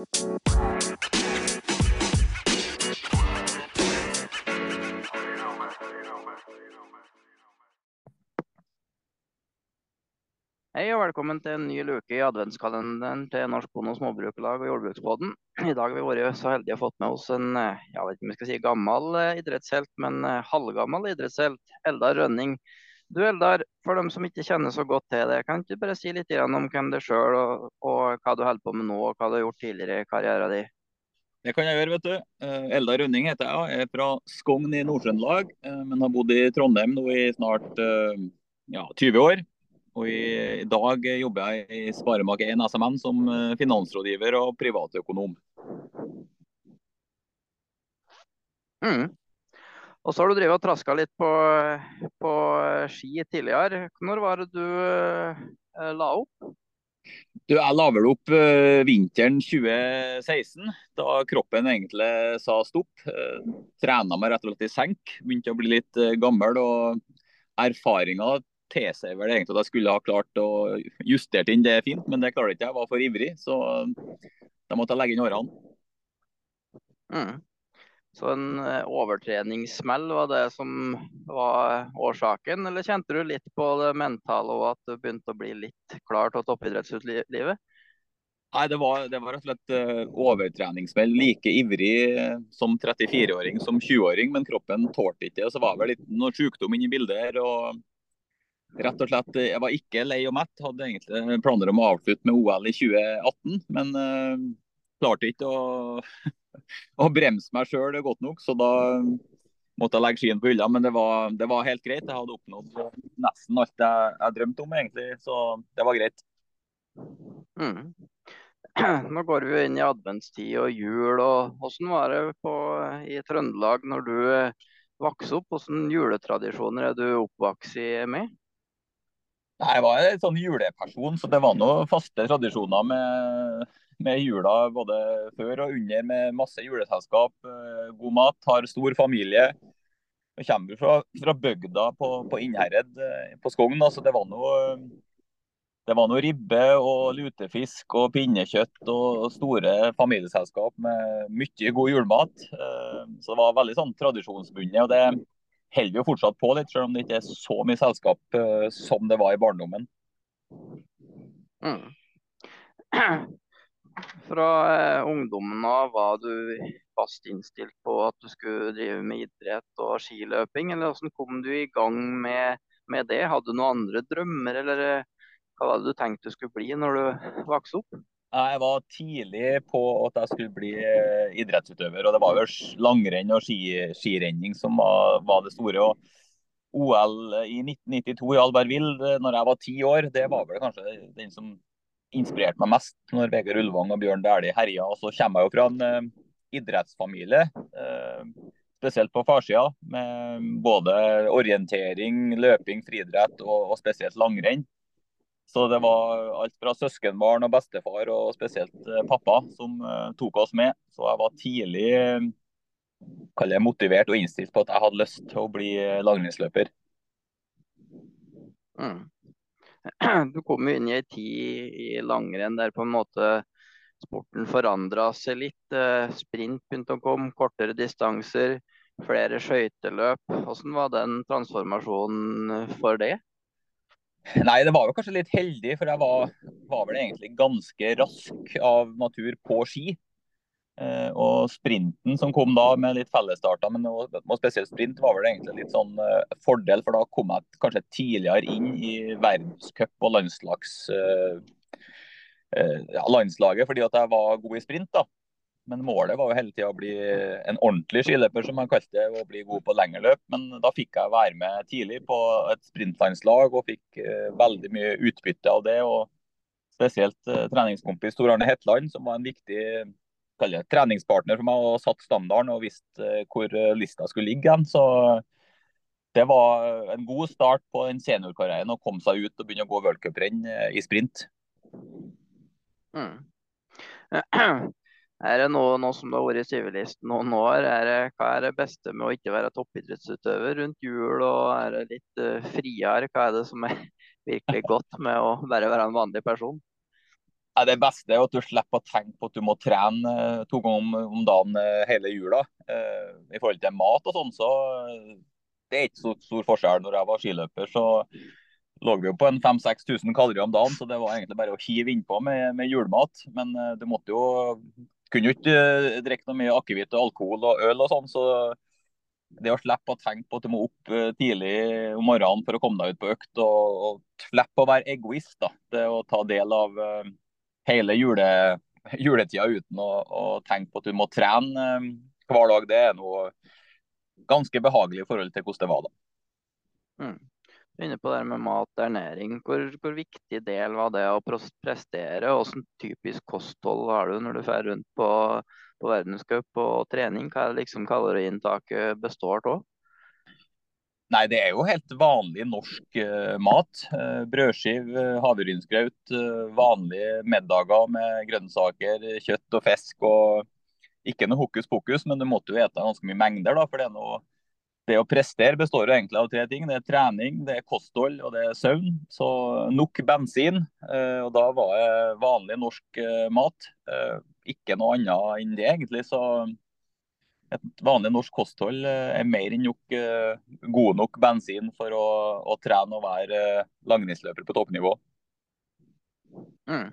Hei og velkommen til en ny luke i adventskalenderen til Norsk Bonde- og Småbrukarlag og Jordbruksbåten. I dag har vi vært så heldige å fått med oss en eh, jeg vet ikke om jeg skal si gammel eh, idrettshelt, men eh, halvgammel idrettshelt, Eldar Rønning. Du Eldar, for dem som ikke kjenner så godt til det, kan du bare si litt om hvem du er sjøl og, og, hva du holder på med nå, og hva du har gjort tidligere i karrieren din? Det kan jeg gjøre, vet du. Eldar Rønning heter jeg. Jeg er fra Skogn i Nord-Trøndelag, men har bodd i Trondheim nå i snart ja, 20 år. Og i, dag jobber jeg i Sparebank1 SMN som eh, finansrådgiver og privatøkonom. Mm. Og så har du drevet og traska litt på, på, ski tidligere. Når var det du eh, la opp? Du, jeg la vel opp eh, vinteren 2016, da kroppen egentlig sa stopp. Eh, Trena meg rett og slett i senk. Begynte å bli litt eh, gammel. og Erfaringa tilsier vel egentlig at jeg skulle ha klart å justert inn det fint, men det klarte jeg ikke jeg. Var for ivrig, så da måtte jeg legge inn årene. Mm. Så en eh, overtreningssmell var det som var årsaken, eller kjente du litt på det mentale og at du begynte å bli litt klar til toppidrettslivet? Nei, det var, det var, rett og slett uh, overtreningssmell. Like ivrig som 34-åring som 20-åring, men kroppen tålte ikke det. Så var det litt noe sykdom inne i bildet her. og Rett og slett, Jeg var ikke lei og mett. Hadde egentlig planer om å avslutte med OL i 2018, men uh, klarte ikke å, å bremse meg sjøl godt nok. Så da måtte jeg legge skien på hylla. Men det var, det var, helt greit. Jeg hadde oppnådd nesten alt jeg, jeg drømte om, egentlig. Så det var greit. Mm. Nå går vi inn i adventstid og jul. og Hvordan var det på, i Trøndelag når du eh, vokste opp? Hvilke juletradisjoner er du oppvokst med? Nei, Jeg var en sånn juleperson, så det var noen faste tradisjoner med, med, jula både før og under, med masse juleselskap, eh, god mat, har stor familie. Jeg kommer fra, fra bygda på, på Innherred eh, på Skogn, Altså det var noe det var noe ribbe og lutefisk og pinnekjøtt og store familieselskap med mye god julemat. Eh, så det var veldig sånn tradisjonsbundet. og det holder jo fortsatt på litt, selv om det ikke er så mye selskap som det var i barndommen. Mm. Fra uh, ungdommen av var du fast innstilt på at du skulle drive med idrett og skiløping, eller hvordan kom du i gang med, med det? Hadde du noen andre drømmer, eller uh, hva var det du tenkte du skulle bli når du vokste opp? Jeg var tidlig på at jeg skulle bli eh, idrettsutøver. og Det var jo langrenn og ski, skirenning som var, var, det store. og OL i 1992 i Albertville, når jeg var ti år, det var vel kanskje den som inspirerte meg mest. Når Vegard Ulvang og Bjørn Dæhlie herja. Og så kommer jeg jo fra en uh, idrettsfamilie, uh, spesielt på farsida, med både orientering, løping, friidrett og, og spesielt langrenn. Så det var alt fra søskenbarn og bestefar, og spesielt eh, pappa, som tok oss med. Så jeg var tidlig uh, motivert og innstilt på at jeg hadde lyst til å bli langrennsløper. Mm. Du kom jo inn i ei tid i langrenn der på en måte sporten forandra seg litt. Sprint begynte å komme, kortere distanser, flere skøyteløp. Hvordan var den transformasjonen for deg? Nei, det var jo kanskje litt heldig, for jeg var, var vel egentlig ganske rask av natur på ski. Eh, og sprinten som kom da med litt fellesstarter, men og, spesielt sprint, var vel egentlig litt sånn uh, fordel, for da kom jeg kanskje tidligere inn i verdenscup og landslags, uh, ja, landslaget fordi at jeg var god i sprint. da. Men målet var jo hele tida å bli en ordentlig skiløper, som man kalte det, og bli god på lengre løp. Men da fikk jeg være med tidlig på et sprintlandslag og fikk veldig mye utbytte av det. og Spesielt treningskompis Tor Arne Hetland, som var en viktig det, treningspartner for meg og satt standarden og visste uh, hvor lista skulle ligge. Så det var en god start på den seniorkarrieren å komme seg ut og begynne å gå worldcuprenn i sprint. Mm. Er det noe, noe som du har vært i Sivilist noen år, er det, hva er det beste med å ikke være toppidrettsutøver rundt jul? og Er det litt uh, friere? Hva er det som er virkelig godt med å bare være en vanlig person? Det beste er at du slipper å tenke på at du må trene eh, to ganger om dagen eh, hele jula. Eh, I forhold til mat og sånn, så det er ikke så stor forskjell. Når jeg var skiløper, så lå vi jo på en 5000-6000 kalorier om dagen, så det var egentlig bare å hive innpå med, med julemat. Men du måtte jo kunne jo ikke drikke noe mye akevitt og alkohol og øl og sånn, så det å slippe å tenke på at du må opp tidlig om morgenen for å komme deg ut på økt, og, og slippe å være egoist. da, Det å ta del av hele jule, juletida uten å, å, tenke på at du må trene eh, hver dag, det er noe ganske behagelig i forhold til hvordan det var da. Mm. Du er inne på det med mat og ernæring. Hvor, hvor, viktig del var det å prestere? Hvilken typisk kosthold har du når du drar rundt på, på verdenscup og trening? Hva er det liksom kaloriinntaket består av? Nei, det er jo helt vanlig norsk uh, mat. Uh, brødskiv, uh, havregrynsgrøt, uh, vanlige middager med grønnsaker, kjøtt og fisk. og Ikke noe hokus pokus, men du måtte jo ete ganske mye mengder. da, for det, noe, det å prestere består jo egentlig av tre ting. Det er trening, det er kosthold og det er søvn. Så nok bensin. og Da var det vanlig norsk mat. ikke noe annet enn det, egentlig. så et vanlig norsk kosthold eh, er mer enn nok eh, god nok bensin for å, å trene og være eh, langrennsløper på toppnivå. Mm.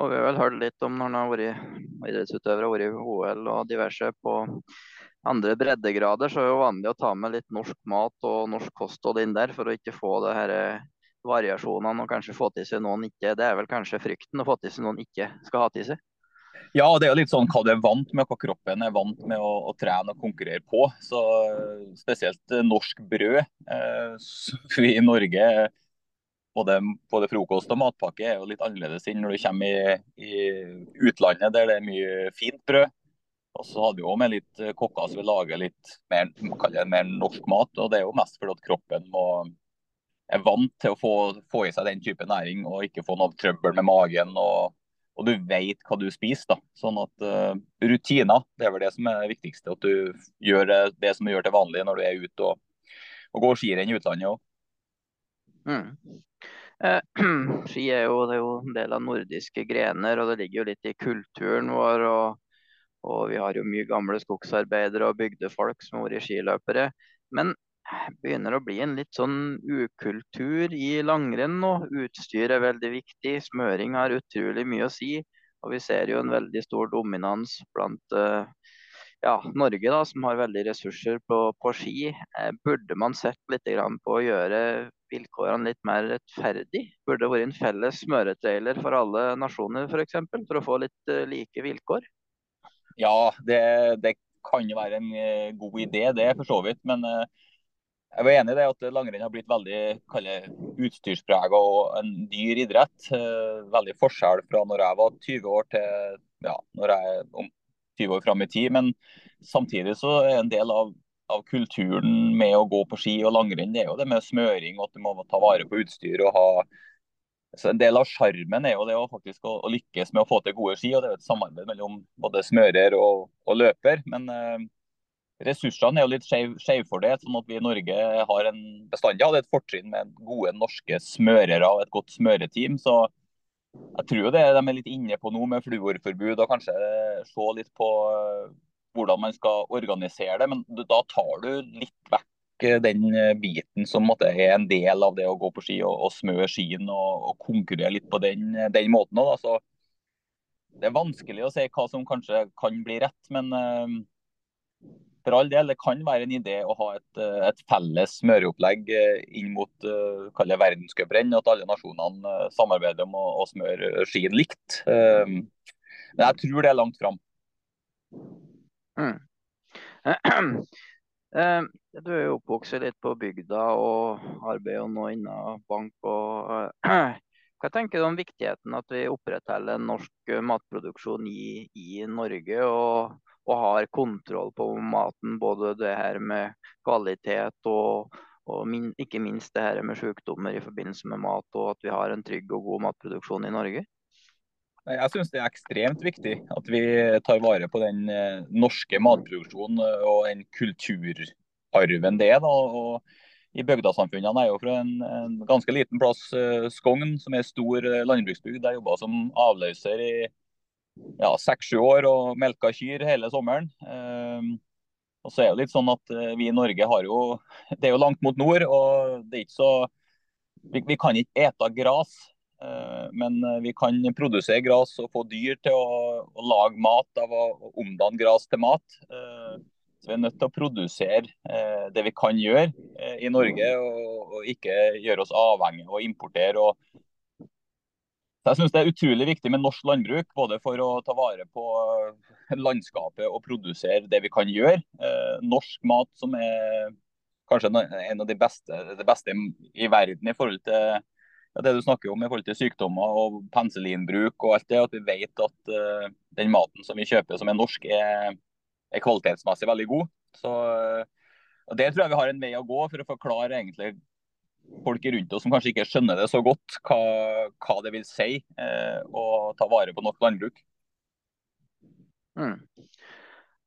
Og Vi har vel hørt litt om når han har vært idrettsutøver og vært i OL og diverse på andre breddegrader, så er det jo vanlig å ta med litt norsk mat og norsk kosthold inn der, for å ikke få det her variasjonene og kanskje få til seg noen ikke. Det er vel kanskje frykten å få til seg noen ikke skal ha til seg. Ja, det er jo litt sånn hva du er vant med, hva kroppen er vant med å, å trene og konkurrere på. Så Spesielt eh, norsk brød. Eh, vi i Norge, både, både, frokost og matpakke, er jo litt annerledes enn når du kommer i, i utlandet der det er mye fint brød. Og så hadde vi jo med litt eh, kokker som vil lage litt mer, mer, norsk mat. og Det er jo mest fordi at kroppen må, er vant til å få, få, i seg den type næring og ikke få noe trøbbel med magen. og og du vet hva du spiser. da. Sånn at uh, Rutiner det er vel det som er det viktigste. At du gjør det, det som du gjør til vanlig når du er ute og, og går skirenn i utlandet òg. Mm. Eh, ski er jo, er jo, en del av nordiske grener, og det ligger jo litt i kulturen vår. Og, og vi har jo mye gamle skogsarbeidere og bygdefolk som har vært skiløpere. Men begynner å bli en litt sånn ukultur i langrenn nå. Utstyr er veldig viktig, smøring har utrolig mye å si. Og vi ser jo en veldig stor dominans blant uh, ja, Norge, da, som har veldig ressurser på, på ski. Eh, burde man sett litt på å gjøre vilkårene litt mer rettferdig? Burde det vært en felles smøretrailer for alle nasjoner f.eks., for, eksempel, for å få litt uh, like vilkår? Ja, det, det kan jo være en god idé, det for så vidt. Men uh, jeg var enig i det at langrenn har blitt veldig utstyrsprega og en dyr idrett. Eh, veldig forskjell fra når jeg var 20 år til ja, når jeg er om 20 år fram i tid. Men samtidig så er en del av, av, kulturen med å gå på ski og langrenn det er jo det med smøring og at du må ta vare på utstyr. og ha så En del av sjarmen er jo det å faktisk å, å, lykkes med å få til gode ski. og Det er jo et samarbeid mellom både smører og, og løper. men eh, ressursene er jo litt skjevfordelt. sånn at vi i Norge har en bestandig hadde et fortrinn med gode norske smørere og et godt smøreteam. så jeg tror det de er litt inne på nå med fluorforbud og kanskje se litt på eh, hvordan man skal organisere det. Men da tar du litt vekk eh, den eh, biten som er en del av det å gå på ski og, og smøre skien og, og, konkurrere litt på den, den måten. Også. det er vanskelig å si hva som kanskje kan bli rett, men for all del, det kan være en idé å ha et, eh, et felles smøreopplegg eh, inn mot uh, verdenscuprenn. At alle nasjonene samarbeider om å, å smøre skien likt. Uh, men jeg tror det er langt fram. Mm. Du er jo oppvokst litt på bygda og arbeider nå innen bank. og Hva tenker du om viktigheten at vi opprettholder norsk matproduksjon i, i Norge? og og har kontroll på maten. Både det her med kvalitet og, og min, ikke minst det her med sykdommer i forbindelse med mat, og at vi har en trygg og god matproduksjon i Norge. Jeg syns det er ekstremt viktig at vi tar vare på den eh, norske matproduksjonen og den kulturarven det er. I bygdasamfunnene. Jeg er jo fra en, en ganske liten plass, Skogn, som er stor landbruksbygd. Jeg jobba som avløser i ja, seks-sju år og melka kyr hele sommeren. Og så er det litt sånn at eh, Vi i Norge har jo Det er jo langt mot nord, og det er ikke så Vi, vi kan ikke ete gras. Eh, men eh, vi kan produsere gras og få dyr til å, å lage mat av å, å omdanne gras til mat. Så vi er nødt til å produsere det vi kan gjøre i Norge, og, og ikke gjøre oss avhengig av å importere og så jeg synes Det er utrolig viktig med norsk landbruk, både for å ta vare på landskapet og produsere det vi kan gjøre. Eh, norsk mat som er kanskje en av de beste, det beste i verden i forhold til det du snakker om i forhold til sykdommer og penicillinbruk og alt det. At vi vet at uh, den maten som vi kjøper som er norsk, er, er kvalitetsmessig veldig god. Så, uh, Det tror jeg vi har en vei å gå for å forklare egentlig folk rundt oss som kanskje ikke skjønner det så godt, hva, hva det vil si eh, å ta vare på norsk landbruk. Mm.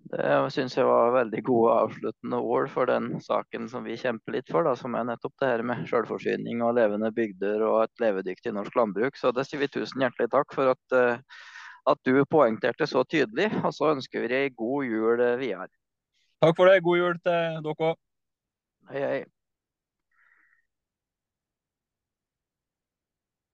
Det syns jeg var veldig gode avsluttende ord for den saken som vi kjemper litt for, da, som er nettopp det her med selvforsyning og levende bygder og et levedyktig norsk landbruk. Så det sier vi tusen hjertelig takk for at, uh, at du poengterte så tydelig. Og så ønsker vi deg god jul videre. Takk for det. God jul til dere òg. Hei, hei.